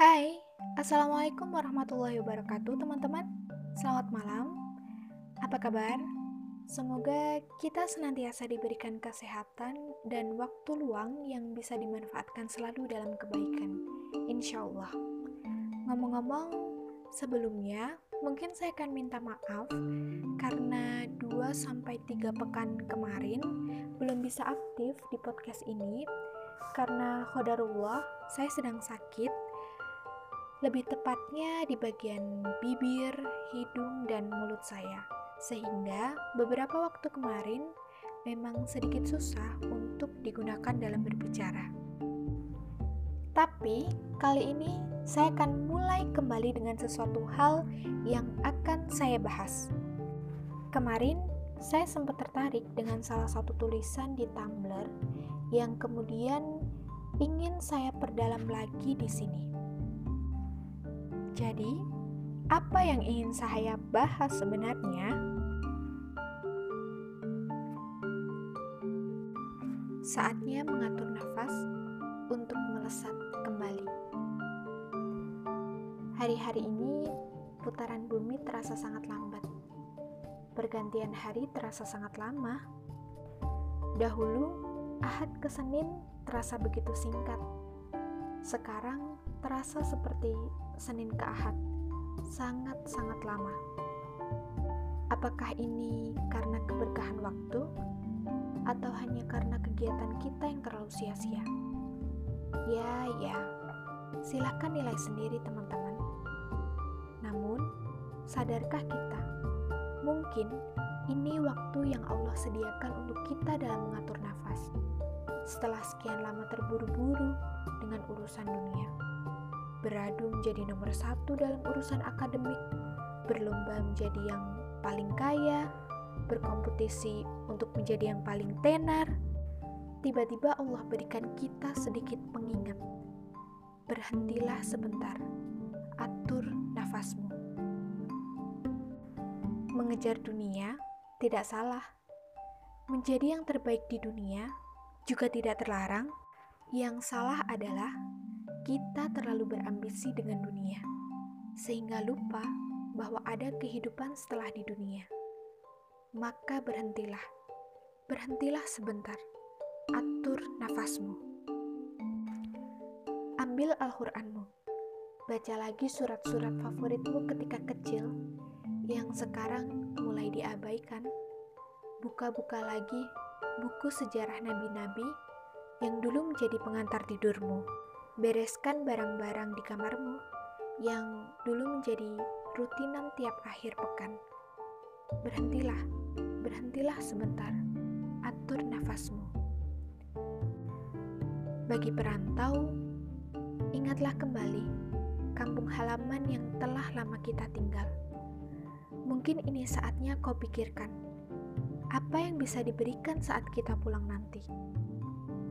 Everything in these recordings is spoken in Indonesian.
Hai, Assalamualaikum warahmatullahi wabarakatuh teman-teman. Selamat malam, apa kabar? Semoga kita senantiasa diberikan kesehatan dan waktu luang yang bisa dimanfaatkan selalu dalam kebaikan Insya Allah Ngomong-ngomong, sebelumnya mungkin saya akan minta maaf karena 2-3 pekan kemarin belum bisa aktif di podcast ini. Karena khodarullah saya sedang sakit lebih tepatnya di bagian bibir, hidung, dan mulut saya. Sehingga beberapa waktu kemarin memang sedikit susah untuk digunakan dalam berbicara. Tapi kali ini saya akan mulai kembali dengan sesuatu hal yang akan saya bahas. Kemarin saya sempat tertarik dengan salah satu tulisan di Tumblr yang kemudian ingin saya perdalam lagi di sini. Jadi, apa yang ingin saya bahas sebenarnya? Saatnya mengatur nafas untuk melesat kembali. Hari-hari ini, putaran bumi terasa sangat lambat. Pergantian hari terasa sangat lama. Dahulu, Ahad ke Senin terasa begitu singkat. Sekarang terasa seperti Senin ke Ahad, sangat-sangat lama. Apakah ini karena keberkahan waktu, atau hanya karena kegiatan kita yang terlalu sia-sia? Ya, ya, silakan nilai sendiri, teman-teman. Namun, sadarkah kita, mungkin ini waktu yang Allah sediakan untuk kita dalam mengatur nafas. Setelah sekian lama terburu-buru dengan urusan dunia beradu menjadi nomor satu dalam urusan akademik, berlomba menjadi yang paling kaya, berkompetisi untuk menjadi yang paling tenar. Tiba-tiba Allah berikan kita sedikit pengingat. Berhentilah sebentar, atur nafasmu. Mengejar dunia tidak salah. Menjadi yang terbaik di dunia juga tidak terlarang. Yang salah adalah kita terlalu berambisi dengan dunia, sehingga lupa bahwa ada kehidupan setelah di dunia. Maka berhentilah, berhentilah sebentar, atur nafasmu. Ambil Al-Quranmu, baca lagi surat-surat favoritmu ketika kecil yang sekarang mulai diabaikan. Buka-buka lagi buku sejarah nabi-nabi yang dulu menjadi pengantar tidurmu Bereskan barang-barang di kamarmu yang dulu menjadi rutinan tiap akhir pekan. Berhentilah, berhentilah sebentar, atur nafasmu. Bagi perantau, ingatlah kembali kampung halaman yang telah lama kita tinggal. Mungkin ini saatnya kau pikirkan, apa yang bisa diberikan saat kita pulang nanti.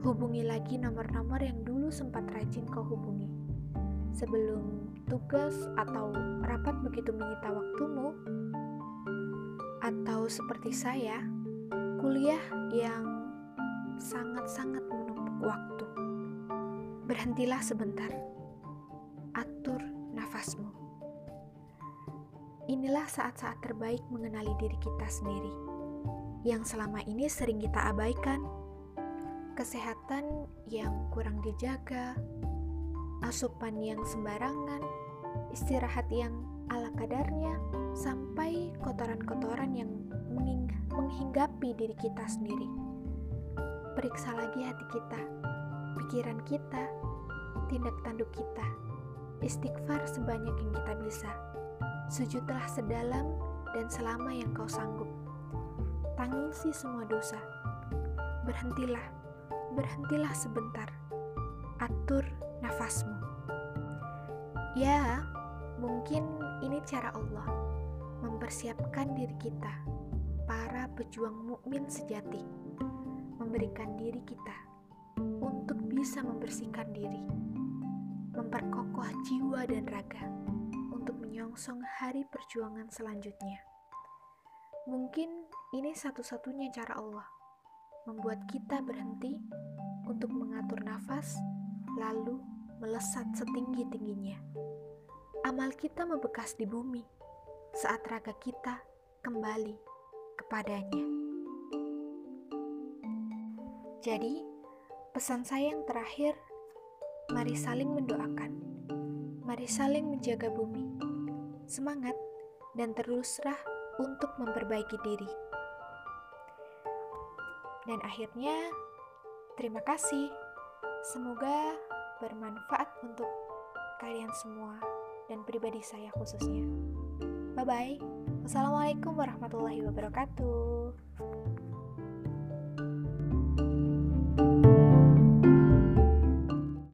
Hubungi lagi nomor-nomor yang dulu sempat rajin kau hubungi. Sebelum tugas atau rapat begitu menyita waktumu, atau seperti saya, kuliah yang sangat-sangat menumpuk waktu. Berhentilah sebentar, atur nafasmu. Inilah saat-saat terbaik mengenali diri kita sendiri, yang selama ini sering kita abaikan kesehatan yang kurang dijaga, asupan yang sembarangan, istirahat yang ala kadarnya, sampai kotoran-kotoran yang menghinggapi diri kita sendiri. Periksa lagi hati kita, pikiran kita, tindak tanduk kita. Istighfar sebanyak yang kita bisa. Sujudlah sedalam dan selama yang kau sanggup. Tangisi semua dosa. Berhentilah berhentilah sebentar. Atur nafasmu. Ya, mungkin ini cara Allah mempersiapkan diri kita, para pejuang mukmin sejati, memberikan diri kita untuk bisa membersihkan diri, memperkokoh jiwa dan raga untuk menyongsong hari perjuangan selanjutnya. Mungkin ini satu-satunya cara Allah membuat kita berhenti untuk mengatur nafas, lalu melesat setinggi-tingginya. Amal kita membekas di bumi saat raga kita kembali kepadanya. Jadi, pesan saya yang terakhir, mari saling mendoakan, mari saling menjaga bumi. Semangat dan teruslah untuk memperbaiki diri. Dan akhirnya, terima kasih. Semoga bermanfaat untuk kalian semua dan pribadi saya khususnya. Bye bye. Wassalamualaikum warahmatullahi wabarakatuh.